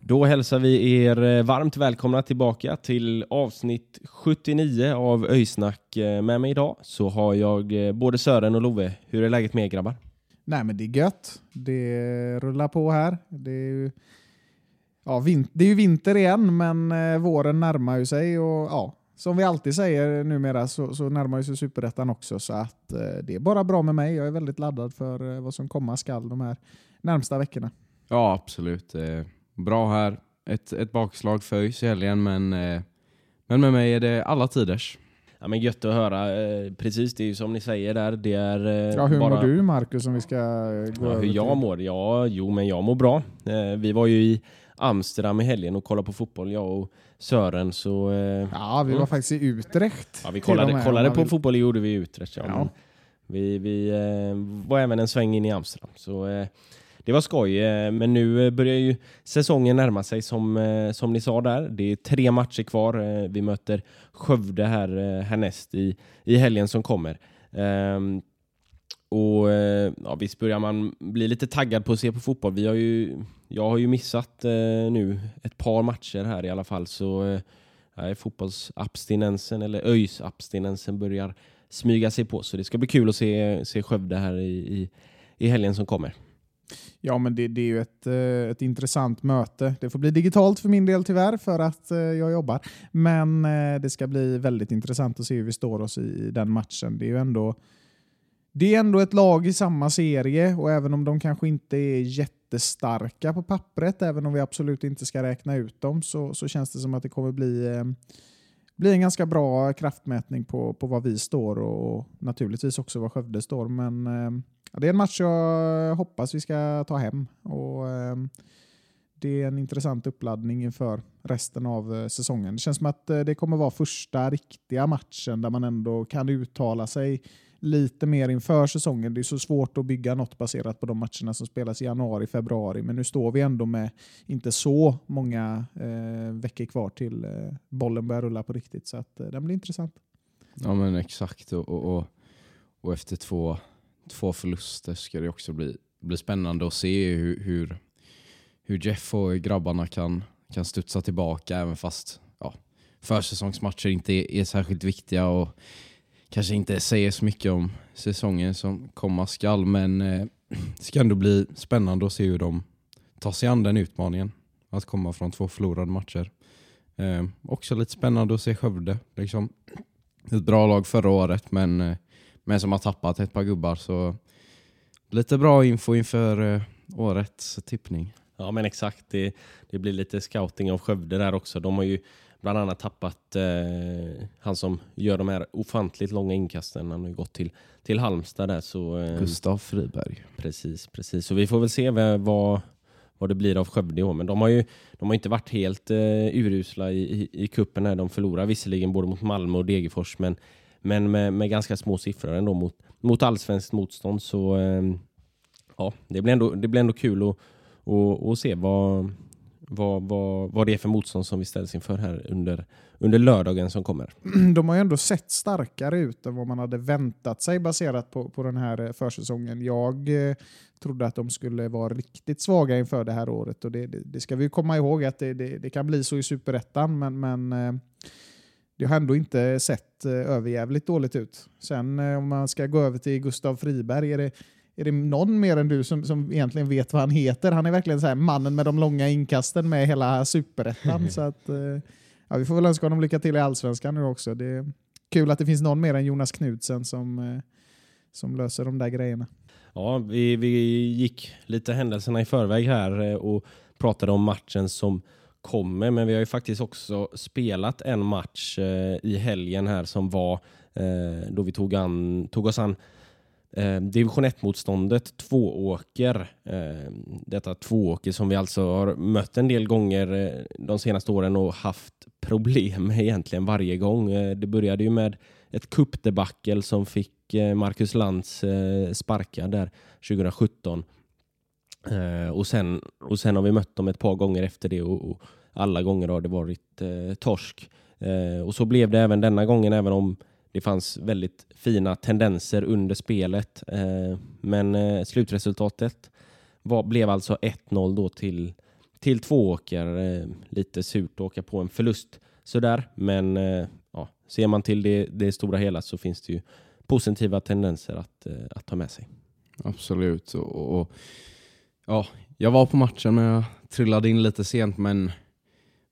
Då hälsar vi er eh, varmt välkomna tillbaka till avsnitt 79 av Öysnack. Eh, Med mig idag så har jag eh, både Sören och Love. Hur är läget med er grabbar? Nej men det är gött. Det rullar på här. Det är ju, ja, vin- det är ju vinter igen men våren närmar ju sig och ja, som vi alltid säger numera så, så närmar ju sig superettan också så att eh, det är bara bra med mig. Jag är väldigt laddad för eh, vad som komma skall de här närmsta veckorna. Ja, absolut. Eh, Bra här. Ett, ett bakslag för ÖIS i helgen, men, eh, men med mig är det alla tiders. Ja, men gött att höra. Eh, Precis, det är ju som ni säger där. Det är eh, Ja, hur bara... mår du Marcus om vi ska gå Ja, hur jag till- mår? Ja, jo, men jag mår bra. Vi var ju i Amsterdam i helgen och kollade på fotboll, jag och Sören. Så eh, Ja, vi var Mm. faktiskt i Utrecht. ja, vi kollade, med, kollade på vill. fotboll, gjorde vi i Utrecht. Ja, Ja. men Vi, vi eh, var även en sväng in i Amsterdam. Så eh, det var skoj. Eh, men nu eh, börjar ju säsongen närma sig som, eh, som ni sa där. Det är tre matcher kvar. Vi möter Skövde här härnäst i, i helgen som kommer. Och eh, ja, Visst börjar man bli lite taggad på att se på fotboll. Vi har ju, jag har ju missat eh, nu ett par matcher här i alla fall. Så eh, fotbollsabstinensen, eller ÖIS-abstinensen börjar smyga sig på. Så det ska bli kul att se, se Skövde här i, i, i helgen som kommer. Ja, men det, det är ju ett, eh, ett intressant möte. Det får bli digitalt för min del tyvärr för att eh, jag jobbar. Men det ska bli väldigt intressant att se hur vi står oss i den matchen. Det är ju ändå, det är ändå ett lag i samma serie och även om de kanske inte är jättestarka på pappret, även om vi absolut inte ska räkna ut dem, så, så känns det som att det kommer bli, eh, bli en ganska bra kraftmätning på, på var vi står och naturligtvis också var Skövde står. Men eh, Ja, det är en match jag hoppas vi ska ta hem. Och, eh, det är en intressant uppladdning inför resten av eh, säsongen. Det känns som att eh, det kommer vara första riktiga matchen där man ändå kan uttala sig lite mer inför säsongen. Det är så svårt att bygga något baserat på de matcherna som spelas i januari, februari. Men nu står vi ändå med inte så många eh, veckor kvar till eh, bollen börjar rulla på riktigt. Så att, eh, den blir intressant. Ja, men exakt. Och, och, och, och efter två, två förluster ska det också bli, bli spännande att se hur, hur, hur Jeff och grabbarna kan, kan studsa tillbaka även fast ja, försäsongsmatcher inte är, är särskilt viktiga och kanske inte säger så mycket om säsongen som komma skall. Men eh, det ska ändå bli spännande att se hur de tar sig an den utmaningen. Att komma från två förlorade matcher. Eh, också lite spännande att se Skövde. Liksom, ett bra lag förra året men, eh, men som har tappat ett par gubbar. Så lite bra info inför eh, årets tippning. Ja men exakt, det, det blir lite scouting av Skövde där också. De har ju bland annat tappat eh, han som gör de här ofantligt långa inkasten. Han har ju gått till, till Halmstad där. Så, eh, Gustav Friberg. Precis, precis. Så vi får väl se vad, vad, det blir av Skövde i år. Men de har ju de har inte varit helt eh, urusla i, i, i kuppen här. De förlorar visserligen både mot Malmö och Degerfors, men, men med, med ganska små siffror ändå mot, mot allsvenskt motstånd. Så eh, ja, det blir ändå, det blir ändå kul att, att, att se vad, vad, vad, vad det är för motstånd som vi ställs inför här under, under lördagen som kommer. de har ju ändå sett starkare ut än vad man hade väntat sig baserat på, på den här eh, försäsongen. Jag eh, trodde att de skulle vara riktigt svaga inför det här året och det, det, det ska vi komma ihåg att det, det, det kan bli så i superettan men, men eh, det har ändå inte sett eh, överjävligt dåligt ut. Sen eh, om man ska gå över till Gustav Friberg, är det, är det någon mer än du som, som egentligen vet vad han heter? Han är verkligen så här mannen med de långa inkasten med hela superettan. så att, eh, ja, vi får väl önska honom lycka till i allsvenskan nu också. Det är kul att det finns någon mer än Jonas Knudsen som, eh, som löser de där grejerna. Ja, vi, vi gick lite händelserna i förväg här eh, och pratade om matchen som kommer, men vi har ju faktiskt också spelat en match i helgen här som var då vi tog, an, tog oss an eh, division 1-motståndet Tvååker. Eh, detta Tvååker som vi alltså har mött en del gånger eh, de senaste åren och haft problem med egentligen varje gång. Eh, det började ju med ett kuppdebackel som fick eh, Marcus Lantz eh, sparkad där 2017. Eh, och, sen, och sen har vi mött dem ett par gånger efter det och, och alla gånger har det varit eh, torsk. Eh, och så blev det även denna gången, även om det fanns väldigt fina tendenser under spelet. Eh, men eh, slutresultatet var, blev alltså 1-0 då till, till Tvååker. Eh, lite surt att åka på en förlust sådär, men eh, ja, ser man till det, det stora hela så finns det ju positiva tendenser att, eh, att ta med sig. Absolut. Och, och, ja, jag var på matchen men jag trillade in lite sent. Men,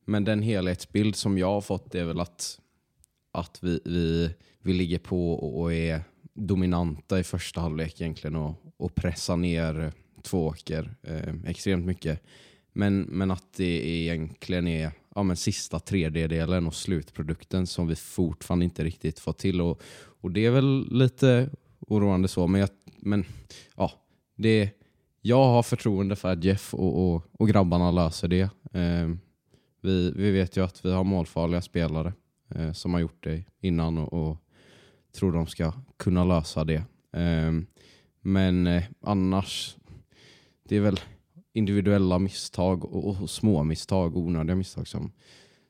men den helhetsbild som jag har fått är väl att, att vi, vi, vi ligger på och, och är dominanta i första halvlek egentligen och, och pressar ner Tvååker eh, extremt mycket. Men, men att det egentligen är ja, men sista tredjedelen och slutprodukten som vi fortfarande inte riktigt fått till. Och, och det är väl lite oroande så, men, jag, men ja, det, jag har förtroende för att Jeff och, och, och grabbarna löser det. Eh, vi, vi vet ju att vi har målfarliga spelare eh, som har gjort det innan och, och tror de ska kunna lösa det. Eh, men eh, annars, det är väl individuella misstag och, och små misstag, onödiga misstag som,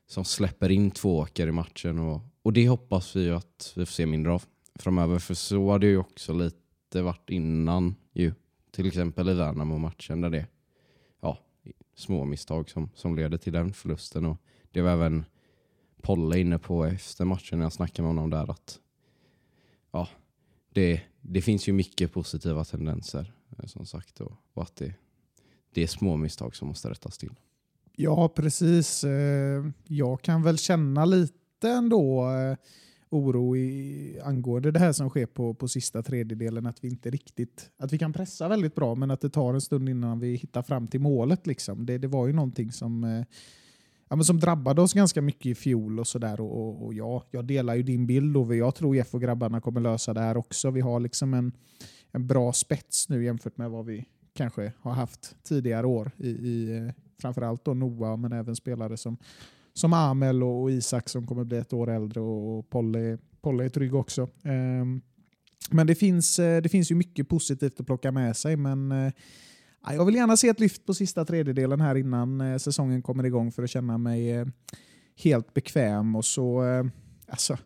som släpper in två åker i matchen. Och, och det hoppas vi att vi får se mindre av framöver. För så har det ju också lite varit innan ju. Till exempel i Värnamo-matchen där det är ja, små misstag som, som leder till den förlusten. Och det var även Polle inne på efter matchen när jag snackade med honom där att ja, det, det finns ju mycket positiva tendenser eh, som sagt och, och att det, det är små misstag som måste rättas till. Ja, precis. Eh, jag kan väl känna lite ändå eh, oro i, angående det här som sker på, på sista tredjedelen. Att vi inte riktigt, att vi kan pressa väldigt bra men att det tar en stund innan vi hittar fram till målet. Liksom. Det, det var ju någonting som, eh, ja, men som drabbade oss ganska mycket i fjol och sådär. Och, och, och ja, jag delar ju din bild och jag tror Jeff och grabbarna kommer lösa det här också. Vi har liksom en, en bra spets nu jämfört med vad vi kanske har haft tidigare år i, i eh, framförallt då Noah men även spelare som, som Amel och, och Isak som kommer bli ett år äldre och, och Polly, Polly är trygg också. Ehm, men det finns, eh, det finns ju mycket positivt att plocka med sig men eh, jag vill gärna se ett lyft på sista tredjedelen här innan eh, säsongen kommer igång för att känna mig eh, helt bekväm och så eh, alltså,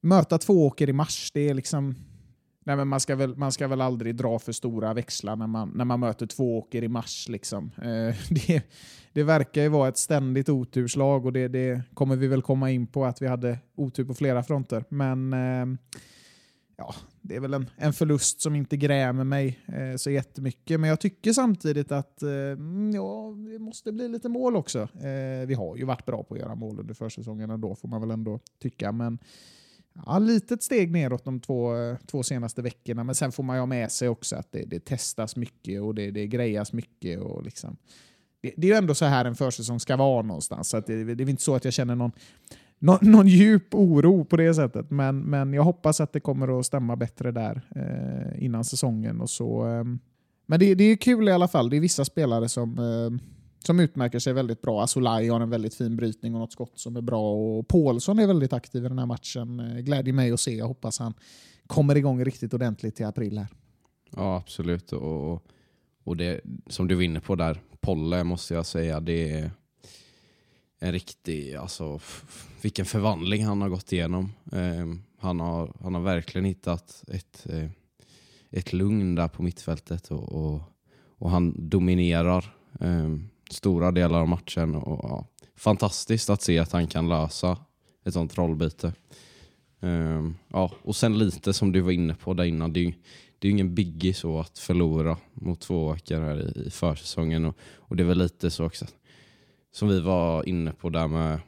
möta två åker i mars, det är liksom Nej, men man, ska väl, man ska väl aldrig dra för stora växlar när man, när man möter två åker i mars. Liksom. Eh, det, det verkar ju vara ett ständigt oturslag och det, det kommer vi väl komma in på att vi hade otur på flera fronter. Men eh, ja, det är väl en, en förlust som inte grämer mig eh, så jättemycket. Men jag tycker samtidigt att eh, mm, ja, det måste bli lite mål också. Eh, vi har ju varit bra på att göra mål under försäsongen ändå, får man väl ändå tycka. Men Ja, litet steg neråt de två, eh, två senaste veckorna, men sen får man ju ha med sig också att det, det testas mycket och det, det grejas mycket. Och liksom. det, det är ju ändå så här en försäsong ska vara någonstans, så det, det är inte så att jag känner någon, någon, någon djup oro på det sättet. Men, men jag hoppas att det kommer att stämma bättre där eh, innan säsongen. Och så, eh, men det, det är kul i alla fall. Det är vissa spelare som eh, som utmärker sig väldigt bra. Asolaj har en väldigt fin brytning och något skott som är bra. Och Paulsson är väldigt aktiv i den här matchen. Eh, glädjer mig att se. Jag hoppas han kommer igång riktigt ordentligt till april här. Ja, absolut. Och, och det som du var inne på där, Polle måste jag säga, det är en riktig, alltså vilken förvandling han har gått igenom. Eh, han, har, han har verkligen hittat ett, eh, ett lugn där på mittfältet och, och, och han dominerar. Eh, stora delar av matchen. Och, ja, fantastiskt att se att han kan lösa ett sånt rollbyte. Ehm, ja, och sen lite som du var inne på där innan, det är ju, det är ju ingen biggie så att förlora mot två åkare här i, i försäsongen. Och, och det är väl lite så också som vi var inne på där med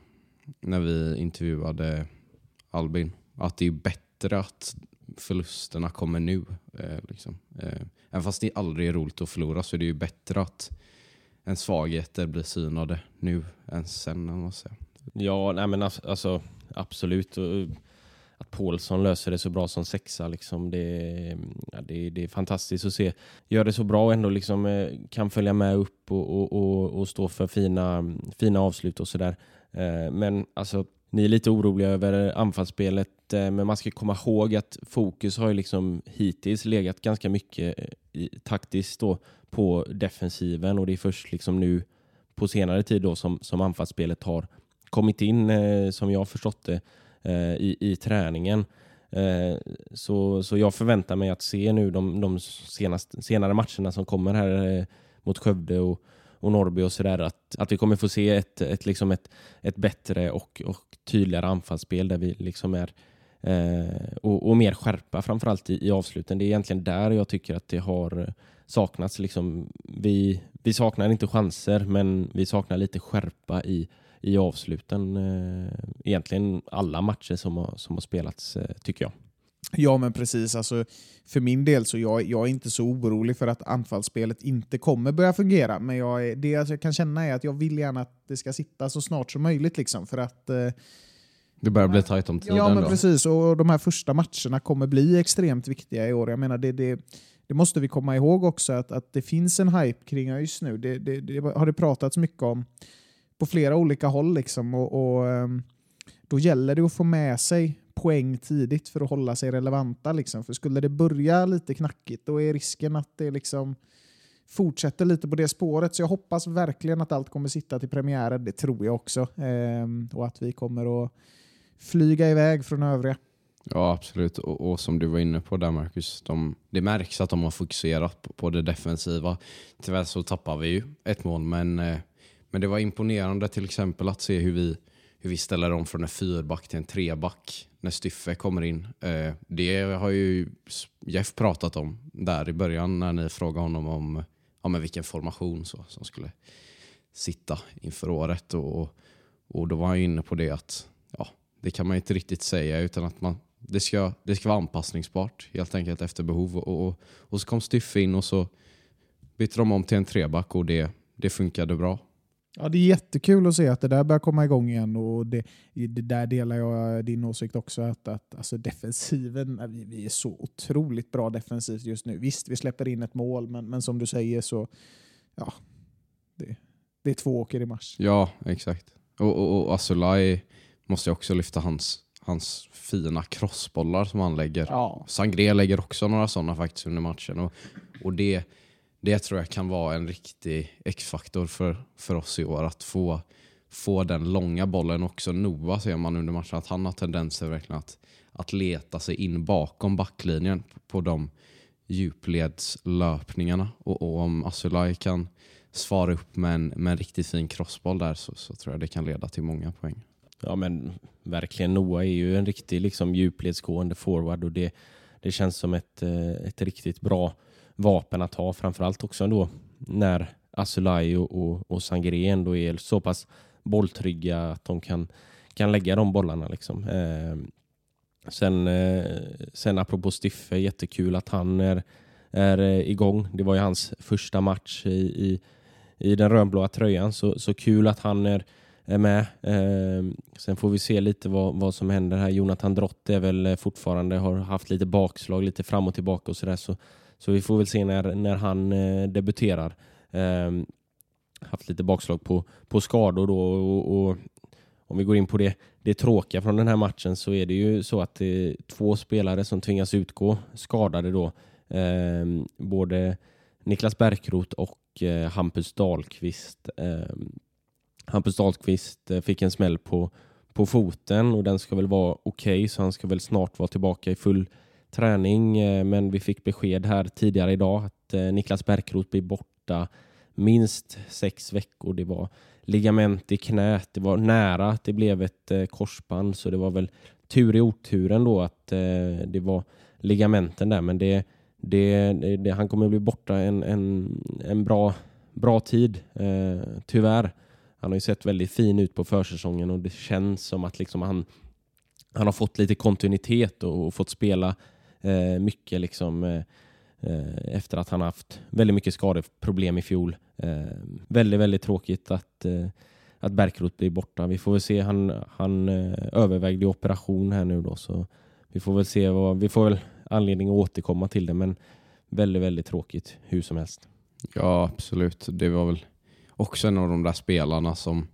när vi intervjuade Albin att det är bättre att förlusterna kommer nu. Eh, liksom. eh, även fast det aldrig är roligt att förlora så är det ju bättre att en svagheter blir synade nu än sen. man säga. Ja, nej men alltså, alltså absolut. Eh, att Paulsson löser det så bra som sexa, liksom, det, ja, det, det är fantastiskt att se. Gör det så bra och ändå liksom, eh, kan följa med upp och, och, och, och stå för fina, fina avslut och sådär. Eh, men alltså, ni är lite oroliga över anfallsspelet, eh, men man ska komma ihåg att fokus har ju liksom hittills legat ganska mycket i, taktiskt då på defensiven och det är först liksom nu på senare tid då som, som anfallsspelet har kommit in, som jag har förstått det, eh, i, i träningen. Eh, så, så jag förväntar mig att se nu de, de senaste, senare matcherna som kommer här eh, mot Skövde och, och Norrby och sådär, att, att vi kommer få se ett, ett, liksom ett, ett bättre och, och tydligare anfallsspel där vi liksom är eh, och, och mer skärpa framförallt i, i avsluten. Det är egentligen där jag tycker att det har saknats. Liksom, vi, vi saknar inte chanser, men vi saknar lite skärpa i, i avsluten. Eh, egentligen alla matcher som har, som har spelats, eh, tycker jag. Ja, men precis. Alltså, för min del så jag, jag är inte så orolig för att anfallsspelet inte kommer börja fungera. Men jag det jag kan känna är att jag vill gärna att det ska sitta så snart som möjligt. Liksom, för att eh, Det börjar bli tajt om tiden Ja, men då. precis. Och de här första matcherna kommer bli extremt viktiga i år. Jag menar, det, det, det måste vi komma ihåg också, att, att det finns en hype kring ÖIS nu. Det, det, det har det pratats mycket om på flera olika håll. Liksom, och, och ehm, Då gäller det att få med sig poäng tidigt för att hålla sig relevanta. Liksom. För skulle det börja lite knackigt, då är risken att det liksom fortsätter lite på det spåret. Så jag hoppas verkligen att allt kommer sitta till premiären. Det tror jag också. Ehm, och att vi kommer att flyga iväg från övriga. Ja, absolut. Och, och som du var inne på där Marcus, de, det märks att de har fokuserat på, på det defensiva. Tyvärr så tappar vi ju ett mål, men, eh, men det var imponerande till exempel att se hur vi, hur vi ställer om från en fyrback till en treback när Styffe kommer in. Eh, det har ju Jeff pratat om där i början när ni frågade honom om ja, men vilken formation så, som skulle sitta inför året. Och, och, då var han inne på det att ja, det kan man inte riktigt säga utan att man, det, ska, det ska vara anpassningsbart helt enkelt efter behov. Och, och, och så kom Styffe in och så bytte de om till en treback och det, det funkade bra. Ja, det är jättekul att se att det där börjar komma igång igen och det, det där delar jag din åsikt också att, att alltså defensiven, vi, vi är så otroligt bra defensivt just nu. Visst, vi släpper in ett mål, men, men som du säger så ja, det, det är två åker i mars. Ja, exakt. Och, och, och Asulaj måste jag också lyfta hans, hans fina crossbollar som han lägger. Ja. Sangré lägger också några sådana faktiskt under matchen. Och, och det, det tror jag kan vara en riktig X-faktor för, för oss i år. Att få, få den långa bollen också. Noah ser man under matchen att han har tendenser verkligen att, att leta sig in bakom backlinjen på de djupledslöpningarna. Och, och om Asulaj kan svara upp med en, med en riktigt fin crossboll där så, så tror jag det kan leda till många poäng. Ja men verkligen, Noah är ju en riktig liksom, djupledsgående forward och det, det känns som ett, eh, ett riktigt bra vapen att ha. Framförallt också då när Asulaj och, och, och Sangré ändå är så pass bolltrygga att de kan, kan lägga de bollarna. Liksom. Eh, sen, eh, sen apropå Stiffe, jättekul att han är, är eh, igång. Det var ju hans första match i, i, i den rödblåa tröjan, så, så kul att han är är med. Eh, sen får vi se lite vad, vad som händer här. Jonathan Drott är väl eh, fortfarande, har haft lite bakslag, lite fram och tillbaka och sådär. Så, så så vi får väl se när, när han eh, debuterar. Eh, haft lite bakslag på, på skador då och, och om vi går in på det, det tråkiga från den här matchen så är det ju så att det är två spelare som tvingas utgå skadade då. Eh, både Niklas Bärkroth och eh, Hampus Dahlqvist. Eh, Hampus Dahlqvist eh, fick en smäll på, på foten och den ska väl vara okej okay, så han ska väl snart vara tillbaka i full träning. Eh, men vi fick besked här tidigare idag att eh, Niklas Bärkroth blir borta minst sex veckor. Det var ligament i knät, det var nära att det blev ett eh, korsband så det var väl tur i oturen då att det var ligamenten där men det, det, det han kommer bli borta en, en, en bra, bra tid tyvärr. Han har ju sett väldigt fin ut på försäsongen och det känns som att liksom han, han har fått lite kontinuitet och, och fått spela eh, mycket liksom eh, eh efter att han haft väldigt mycket skadeproblem i fjol. Eh, väldigt, väldigt tråkigt att, eh, att Bärkroth blir borta. Vi får väl se. Han, han eh, övervägde operation här nu då, så vi får väl se. Vad, vi får väl anledning att återkomma till det, men väldigt, väldigt tråkigt hur som helst. Ja, absolut. Det var väl också en av de där spelarna som,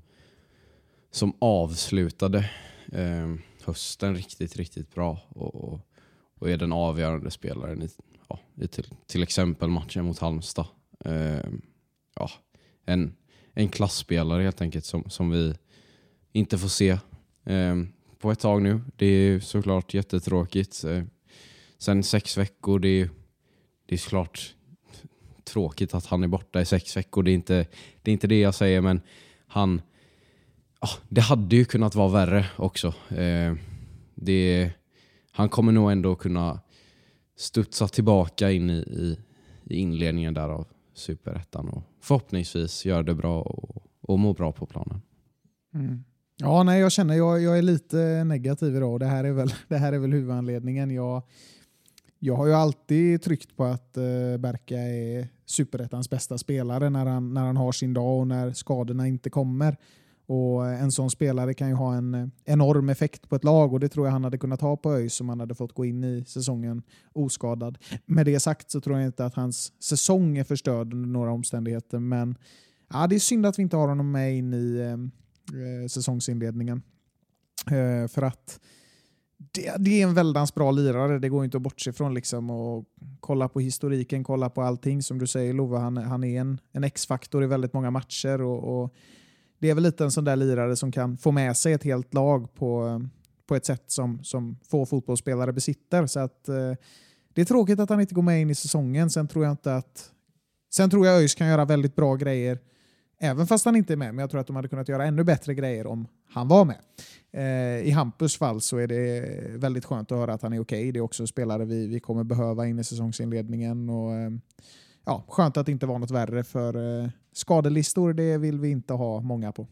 som avslutade eh, hösten riktigt, riktigt bra och, och, och är den avgörande spelaren i, ja, i till, till exempel matchen mot Halmstad. Eh, ja, en, en klassspelare helt enkelt som, som vi inte får se eh, på ett tag nu. Det är såklart jättetråkigt. Eh, sen sex veckor, det är, det är såklart tråkigt att han är borta i sex veckor. Det är inte det, är inte det jag säger, men han... Ah, det hade ju kunnat vara värre också. Eh, det, han kommer nog ändå kunna studsa tillbaka in i, i, i inledningen där av Superettan och förhoppningsvis göra det bra och, och må bra på planen. Mm. Ja, nej, jag känner jag, jag är lite negativ idag och det här är väl, det här är väl huvudanledningen. Jag, jag har ju alltid tryckt på att eh, Berka är superettans bästa spelare när han, när han har sin dag och när skadorna inte kommer. Och En sån spelare kan ju ha en enorm effekt på ett lag och det tror jag han hade kunnat ha på ÖIS om han hade fått gå in i säsongen oskadad. Med det sagt så tror jag inte att hans säsong är förstörd under några omständigheter men ja, det är synd att vi inte har honom med in i eh, eh säsongsinledningen. Eh, för att det, det, är en väldans bra lirare, det går inte att bortse från. Liksom, och kolla på historiken, kolla på allting. Som du säger Love, han, han är en, en X-faktor i väldigt många matcher. Och, och, det är väl lite en sån där lirare som kan få med sig ett helt lag på, på ett sätt som, som få fotbollsspelare besitter. Så att, eh, Det är tråkigt att han inte går med in i säsongen. Sen tror jag inte att Sen tror jag ÖIS kan göra väldigt bra grejer Även fast han inte är med, men jag tror att de hade kunnat göra ännu bättre grejer om han var med. Eh, I Hampus fall så är det väldigt skönt att höra att han är okej. Okay. Det är också en spelare vi, vi kommer behöva in i säsongsinledningen. Och, eh, ja, skönt att det inte var något värre, för eh, skadelistor det vill vi inte ha många på.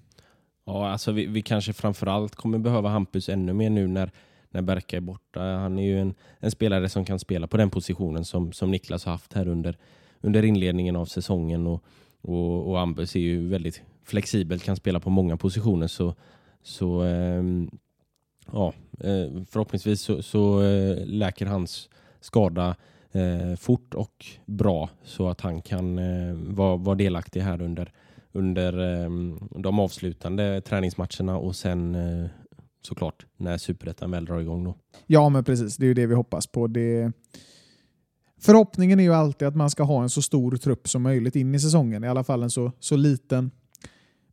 Ja, alltså vi, vi kanske framförallt kommer behöva Hampus ännu mer nu när, när Berka är borta. Han är ju en, en spelare som kan spela på den positionen som, som Niklas har haft här under, under inledningen av säsongen. Och, och, och Hampus är ju väldigt flexibel, kan spela på många positioner. Så, så ehm, eh, ja, förhoppningsvis så, så eh, läker hans skada eh, fort och bra så att han kan eh, vara, vara delaktig här under, under eh, de avslutande träningsmatcherna och sen eh, såklart när superettan väl drar igång. Då. Ja, men precis. Det är ju det vi hoppas på. Det, Förhoppningen är ju alltid att man ska ha en så stor trupp som möjligt in i säsongen. I alla fall en så, så liten.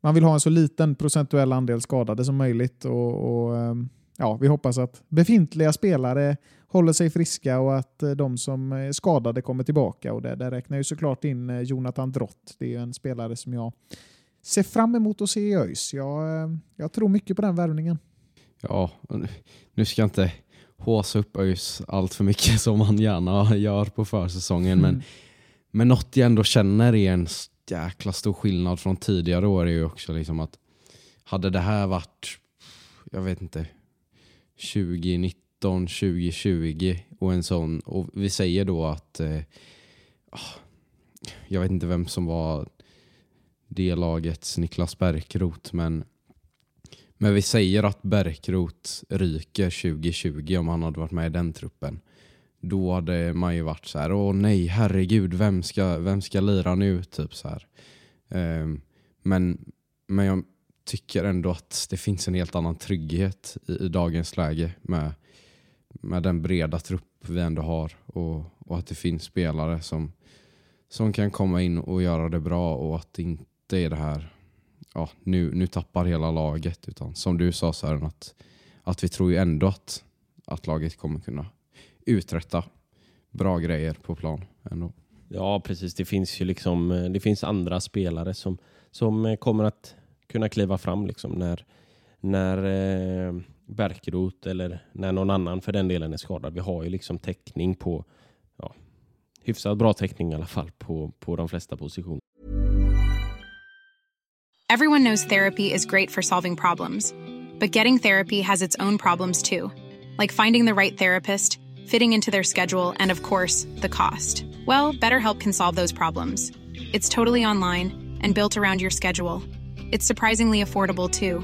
Man vill ha en så liten procentuell andel skadade som möjligt. Och, och ehm, ja, Vi hoppas att befintliga spelare håller sig friska och att eh, de som är skadade kommer tillbaka. Och där, där räknar jag såklart in eh, Jonathan Drott. Det är en spelare som jag ser fram emot att se i ÖIS. Jag, eh, jag tror mycket på den värvningen. Ja, nu ska jag inte håsa upp ÖIS allt för mycket som man gärna gör på försäsongen. Mm. Men, men något jag ändå känner är en jäkla stor skillnad från tidigare år är ju också liksom att hade det här varit, jag vet inte, 2019, 2019, 2020 och en sån, och vi säger då att eh, ah, jag vet inte vem som var det lagets Niklas Bärkroth, men men vi säger att Bärkroth ryker 2020 om han hade varit med i den truppen. Då hade man ju varit så här, åh nej, herregud, vem ska, vem ska lira nu? Typ så här. Um, men, men jag tycker ändå att det finns en helt annan trygghet i, i dagens läge med, med den breda trupp vi ändå har och, och att det finns spelare som, som kan komma in och göra det bra och att det inte är det här ja, nu, nu tappar hela laget. Utan som du sa Sören, att, att vi tror ju ändå att, att laget kommer kunna uträtta bra grejer på plan. Ändå. Ja, precis. Det finns ju liksom, eh, det finns andra spelare som, som eh, kommer att kunna kliva fram liksom när, när eh, bärkrot eller när någon annan för den delen är skadad. Vi har ju liksom täckning på, ja, hyfsat bra täckning i alla fall på, på de flesta positioner. Everyone knows therapy is great for solving problems, but getting therapy has its own problems too like finding the right therapist, fitting into their schedule, and of course, the cost. Well, BetterHelp can solve those problems. It's totally online and built around your schedule. It's surprisingly affordable too.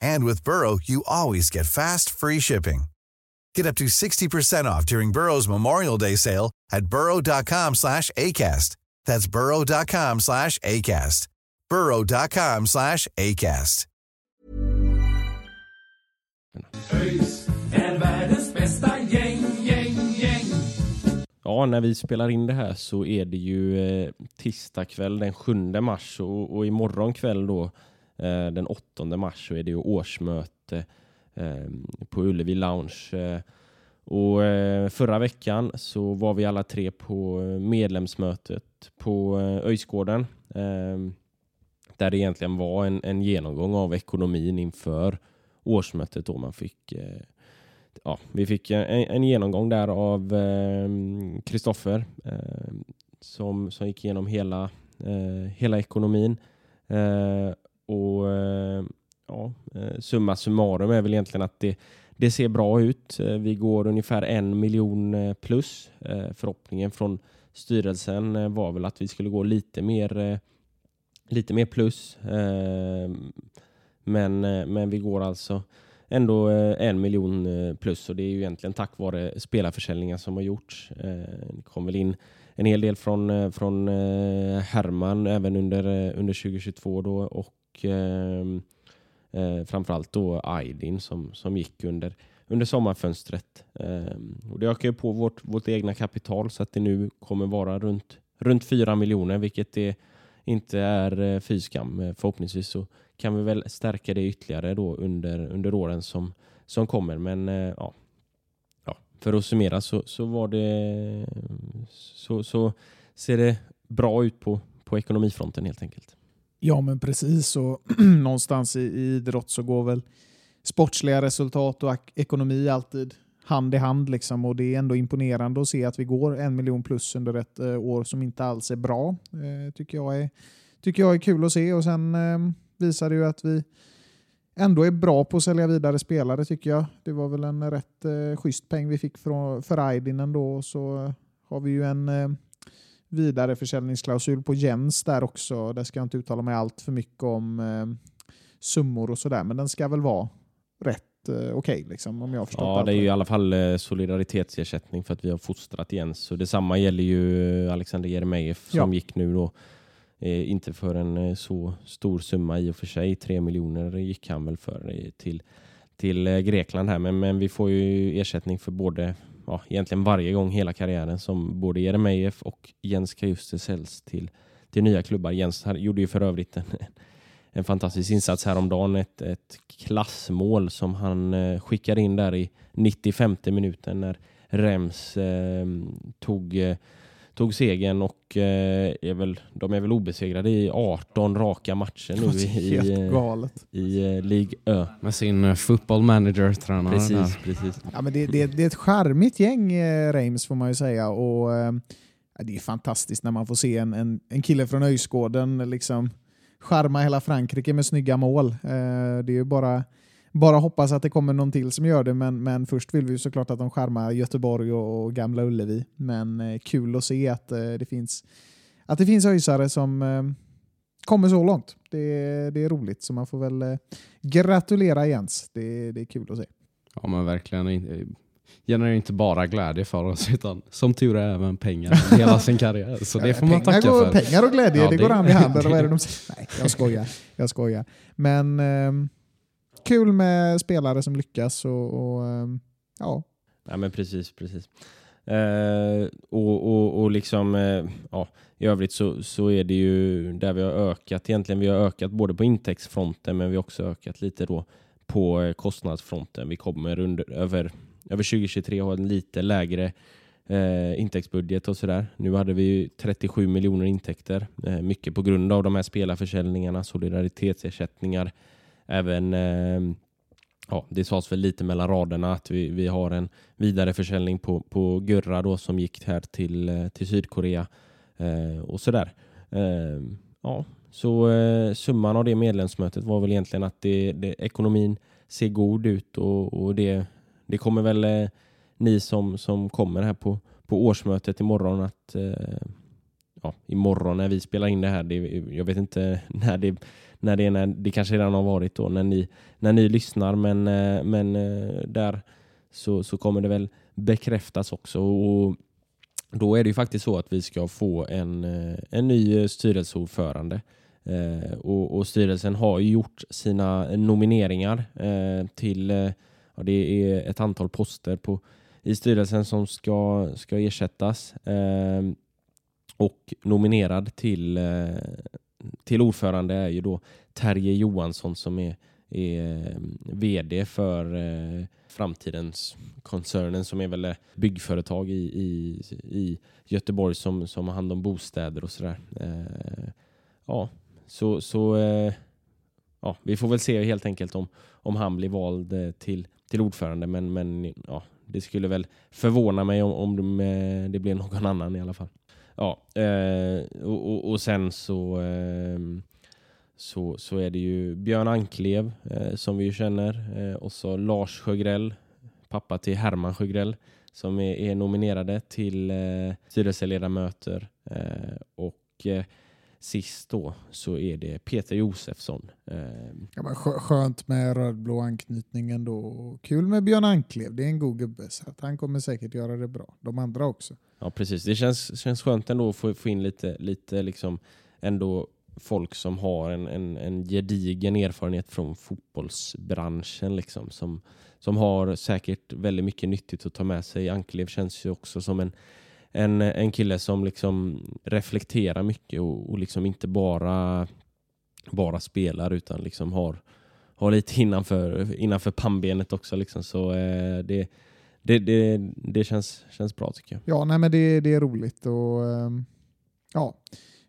And with Burrow, you always get fast, free shipping. Get up to 60% off during Burrow's Memorial Day sale at burrow.com slash ACAST. That's burrow.com slash ACAST. burrow.com slash ACAST. ÖIS är världens bästa gäng, gäng, gäng. Ja, när vi spelar in det här så är det ju eh, tisdag kväll den 7 mars och, och imorgon kväll då Eh, den 8 mars så är det ju årsmöte eh, på Ullevi Lounge. Eh, och förra veckan så var vi alla tre på medlemsmötet på Öjsgården där det egentligen var en, en genomgång av ekonomin inför årsmötet då man fick eh, ja, vi fick en, en genomgång där av Kristoffer eh, som, som gick igenom hela, hela ekonomin. Och eh, ja, eh, Summa summarum är väl egentligen att det, det ser bra ut. Eh, vi går ungefär en miljon plus. Förhoppningen från styrelsen var väl att vi skulle gå lite mer, lite mer plus. Men, men vi går alltså ändå en miljon plus och det är ju egentligen tack vare spelarförsäljningar som har gjorts. Det kom väl in en hel del från, från Herman även under, under 2022 då och och ehm, eh, framförallt då Aydin som, som gick under, under sommarfönstret. Eh, och det ökar ju på vårt, vårt egna kapital så att det nu kommer vara runt, runt 4 miljoner vilket det inte är eh, fyskam. Eh, förhoppningsvis så kan vi väl stärka det ytterligare då under, under åren som, som kommer. Men eh, ja, ja, för att summera så, så var det så, så ser det bra ut på, på ekonomifronten helt enkelt. Ja, men precis. Och någonstans i, i idrott så går väl sportsliga resultat och ekonomi alltid hand i hand. Liksom. Och Det är ändå imponerande att se att vi går en miljon plus under ett eh, år som inte alls är bra. Eh, tycker, jag är, tycker jag är kul att se. Och Sen eh, visar det ju att vi ändå är bra på att sälja vidare spelare tycker jag. Det var väl en rätt eh, schysst peng vi fick från, för Aydin ändå. Så har vi ju en eh, vidareförsäljningsklausul på Jens där också. Där ska jag inte uttala mig allt för mycket om eh, summor och sådär. Men den ska väl vara rätt eh, okej okay, liksom, om jag förstått Ja, det är ju i alla fall eh, solidaritetsersättning för att vi har fostrat Jens. Så detsamma gäller ju Alexander Jeremejeff som ja. gick nu då Eh, inte för en eh, så stor summa i och för sig. Tre miljoner gick han väl för eh, till, till eh, Grekland här. Men, men vi får ju ersättning för både, ja, egentligen varje gång hela karriären som både Jeremejeff och Jens Kajuste säljs till, till nya klubbar. Jens här, gjorde ju för övrigt en, en fantastisk insats häromdagen. Ett, ett klassmål som han eh, skickade in där i 95 minuten när Rems eh, tog eh, tog segern och eh, är väl, de är väl obesegrade i 18 raka matcher nu i, i, i eh, League Ö. Med sin uh, football manager-tränare. Precis, precis. Ja, men det, det, det är ett charmigt gäng, eh, Reims får man ju säga. Och, eh, det är fantastiskt när man får se en, en, en kille från Öjsgården liksom charma hela Frankrike med snygga mål. Eh, det är ju bara bara hoppas att det kommer någon till som gör det, men, men först vill vi såklart att de skärmar Göteborg och, och Gamla Ullevi. Men eh, kul att se att, eh, det finns att det finns öjsare som eh, kommer så långt. Det, det är roligt, så man får väl eh, gratulera Jens. Det, det är kul att se. Ja, men verkligen. Genererar inte bara glädje för oss, utan som tur är även pengar hela sin karriär. Så det får man tacka går, för. Pengar och glädje, ja, det, det går hand i hand. Eller vad är det de säger? Nej, jag skojar. Jag skojar. Men eh, kul med spelare som lyckas och, och ehm, ja. Ja men precis, precis. Eh, och, och, och liksom, eh, ja, i övrigt så, så är det ju där vi har ökat egentligen. Vi har ökat både på intäktsfronten men vi har också ökat lite då på eh, kostnadsfronten. Vi kommer under, över, över 2023 ha en lite lägre eh, intäktsbudget och sådär. Nu hade vi ju 37 miljoner intäkter, eh, mycket på grund av de här spelarförsäljningarna, solidaritetsersättningar, även eh, Ja, det sades väl lite mellan raderna att vi, vi har en vidareförsäljning på, på Gurra då som gick här till, eh, till Sydkorea eh, och sådär. Eh, ja, så eh, summan av det medlemsmötet var väl egentligen att det, det, ekonomin ser god ut och, och det, det kommer väl eh, ni som, som kommer här på, på årsmötet imorgon att eh, ja, imorgon när vi spelar in det här, det, jag vet inte när det, när det är, när, det kanske redan har varit då när ni, när ni lyssnar men, eh, men eh, där så, så kommer det väl bekräftas också och då är det ju faktiskt så att vi ska få en, eh, en ny styrelseordförande eh, och, och, styrelsen har gjort sina nomineringar eh, till ja, det är ett antal poster på, i styrelsen som ska, ska ersättas. Och nominerad till, till ordförande är ju då Terje Johansson som är, är eh, VD för eh, Framtidens koncernen som är väl byggföretag i, i, i Göteborg som, som har hand om bostäder och sådär. Eh, ja, så, så eh, ja, vi får väl se helt enkelt om, om han blir vald till, till ordförande men, men ja, det skulle väl förvåna mig om, om det blir någon annan i alla fall. Ja, eh, och, och, och, sen så, eh, så, så är det ju Björn Anklev eh, som vi ju känner eh, och så Lars Sjögrell, pappa till Herman Sjögrell som är, är nominerade till eh, styrelseledamöter eh, och eh, sist då så är det Peter Josefsson. Eh, ja, men skönt med rödblå anknytning ändå. Kul med Björn Anklev, det är en god gubbe så att han kommer säkert göra det bra. De andra också. Ja precis, det känns, känns skönt ändå att få, få in lite, lite liksom ändå folk som har en, en, en gedigen erfarenhet från fotbollsbranschen liksom som, som har säkert väldigt mycket nyttigt att ta med sig. Anklev känns ju också som en en, en kille som liksom reflekterar mycket och, och liksom inte bara, bara spelar utan liksom har, har lite innanför, innanför pannbenet också. Liksom. Så eh, det, det, det, det känns, känns bra tycker jag. Ja, nej, men det, det är roligt och eh, ja,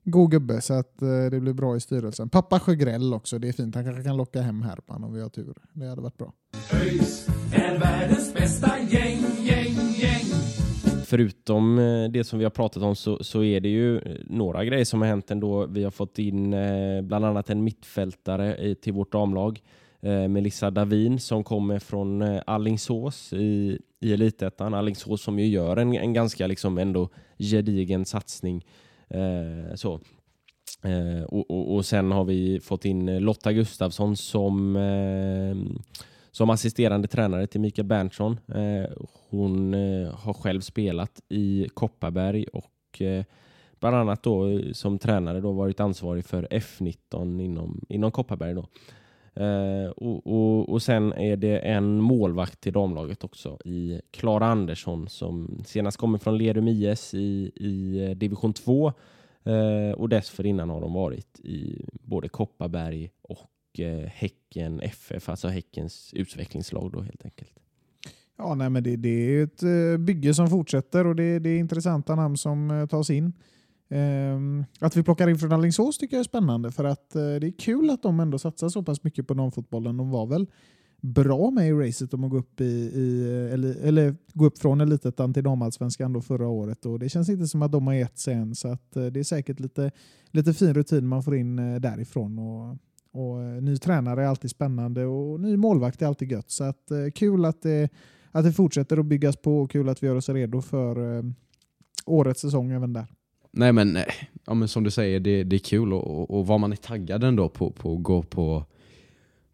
god gubbe så att eh, det blir bra i styrelsen. Pappa Sjögrell också, det är fint. Han kanske kan locka hem Herman om vi har tur. Det hade varit bra. ÖIS är världens bästa gäng, gäng, gäng förutom eh, det som vi har pratat om så, så är det ju eh, några grejer som har hänt ändå. Vi har fått in eh, bland annat en mittfältare till vårt damlag. Melissa Davin som kommer från Allingsås i, i Elitettan. Allingsås som ju gör en, en ganska liksom ändå gedigen satsning. Eh, så. Eh, och, och, och, sen har vi fått in Lotta Gustafsson som eh, som assisterande tränare till Mikael Berntsson. Eh, hon eh, har själv spelat i Kopparberg och eh, bland annat då eh, som tränare då varit ansvarig för F19 inom, inom Kopparberg. Då. Eh, och, och, och sen är det en målvakt till damlaget också i Klara Andersson som senast kommer från Lerum IS i, i eh, division 2 och dessförinnan har de varit i både Kopparberg och Eh, Häcken FF, alltså Häckens utvecklingslag då helt enkelt. Ja, nej, men det, det är ett eh, bygge som fortsätter och det, det är intressanta namn som eh, tas in. Um, att vi plockar in från Alingsås tycker jag är spännande för att uh, det är kul att de ändå satsar så pass mycket på damfotbollen. De var väl bra med i racet om att gå upp, i, i eller, eller, gå upp från elitettan till damallsvenskan förra året och det känns inte som att de har gett sig än så att, uh, det är säkert lite, lite fin rutin man får in uh, därifrån. Och och eh, ny tränare är alltid spännande och ny målvakt är alltid gött. Så att, eh, kul att det, att det fortsätter att byggas på och kul att vi gör oss redo för eh, årets säsong även där. Nej men, eh, ja, men som du säger, det, det är kul och, och, och vad man är taggad ändå på, på att gå på,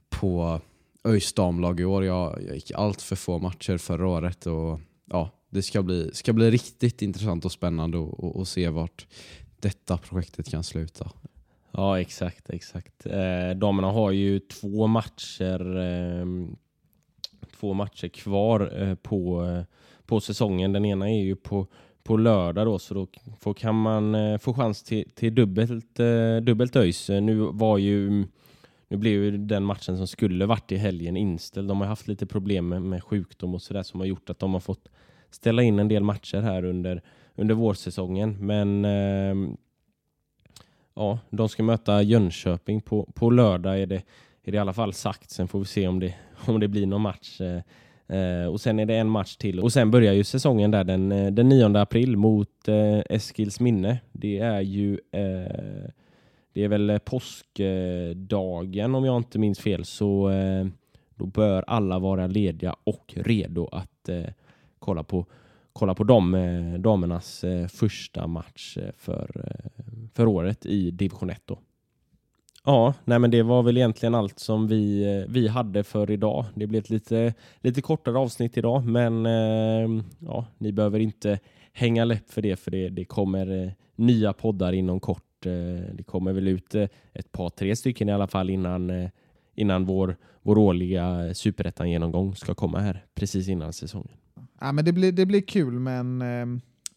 på ÖIS damlag i år. Jag, jag gick allt för få matcher förra året och ja, det ska bli, ska bli riktigt intressant och spännande att se vart detta projektet kan sluta. Ja, exakt. exakt. Eh, damerna har ju två matcher eh, två matcher kvar eh, på, eh, på säsongen. Den ena är ju på, på lördag då, så då får, kan man eh, få chans till, till dubbelt, eh, dubbelt ÖIS. Nu var ju nu blev ju den matchen som skulle varit i helgen inställd. De har haft lite problem med, med sjukdom och sådär som har gjort att de har fått ställa in en del matcher här under, under vårsäsongen. Men eh, ja, de ska möta Jönköping på, på lördag är det, är det i alla fall sagt. Sen får vi se om det, om det blir någon match. Eh, eh, och sen är det en match till. Och sen börjar ju säsongen där den, eh, den 9 april mot eh, Eskils minne. Det är ju eh, det är väl påskdagen om jag inte minns fel. Så eh, då bör alla vara lediga och redo att eh, kolla på kolla på dem, eh, damernas eh, första match eh, för, för året i division 1. Då. Ja, nej men det var väl egentligen allt som vi, vi hade för idag. Det blev ett lite, lite kortare avsnitt idag, men ja, ni behöver inte hänga läpp för det, för det, det kommer nya poddar inom kort. Det kommer väl ut ett par, tre stycken i alla fall innan, innan vår, vår årliga superettan-genomgång ska komma här precis innan säsongen. Ja, men det, blir, det blir kul, men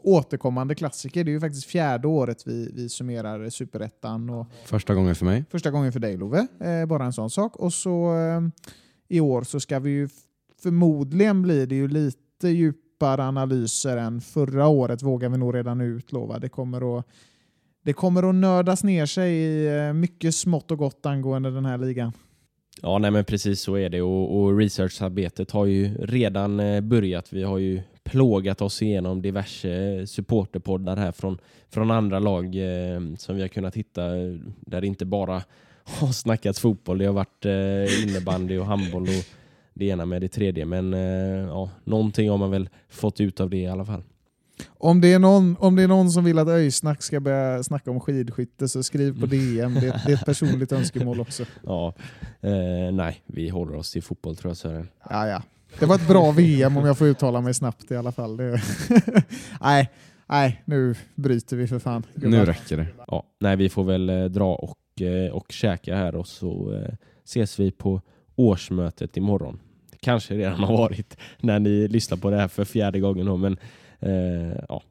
återkommande klassiker. Det är ju faktiskt fjärde året vi, vi summerar Superettan. Första gången för mig. Första gången för dig Love, eh, bara en sån sak. Och så eh, i år så ska vi ju förmodligen bli det ju lite djupare analyser än förra året vågar vi nog redan utlova. Det kommer att det kommer att nördas ner sig i eh, mycket smått och gott angående den här ligan. Ja, nej men precis så är det och, och researcharbetet har ju redan eh, börjat. Vi har ju plågat oss igenom diverse supporterpoddar här från, från andra lag eh, som vi har kunnat hitta eh, där det inte bara har snackats fotboll. Det har varit eh, innebandy och handboll och det ena med det tredje. Men eh, ja, någonting har man väl fått ut av det i alla fall. Om det, är någon, om det är någon som vill att Öjsnack ska börja snacka om skidskytte så skriv på DM. Det, det är ett personligt önskemål också. Ja, eh, nej, vi håller oss till fotboll tror jag Sören. Ja, ja. Det var ett bra VM om jag får uttala mig snabbt i alla fall. Det... nej, nej, nu bryter vi för fan. Nu räcker det. Ja, nej, vi får väl eh, dra och, eh, och käka här och så eh, ses vi på årsmötet imorgon. Kanske redan har varit när ni lyssnar på det här för fjärde gången. Men Eh, ja,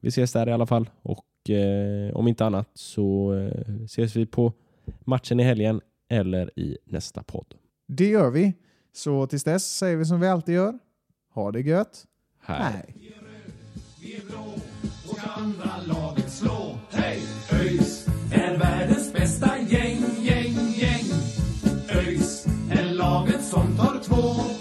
vi ses där i alla fall. Och eh, om inte annat så eh, ses vi på matchen i helgen eller i nästa podd. Det gör vi. Så tills dess säger vi som vi alltid gör. Ha det gött. Hej. Vi är röd, vi är blå och ska andra laget slå. Hej! ÖIS är världens bästa gäng, gäng, gäng. ÖIS är laget som tar två.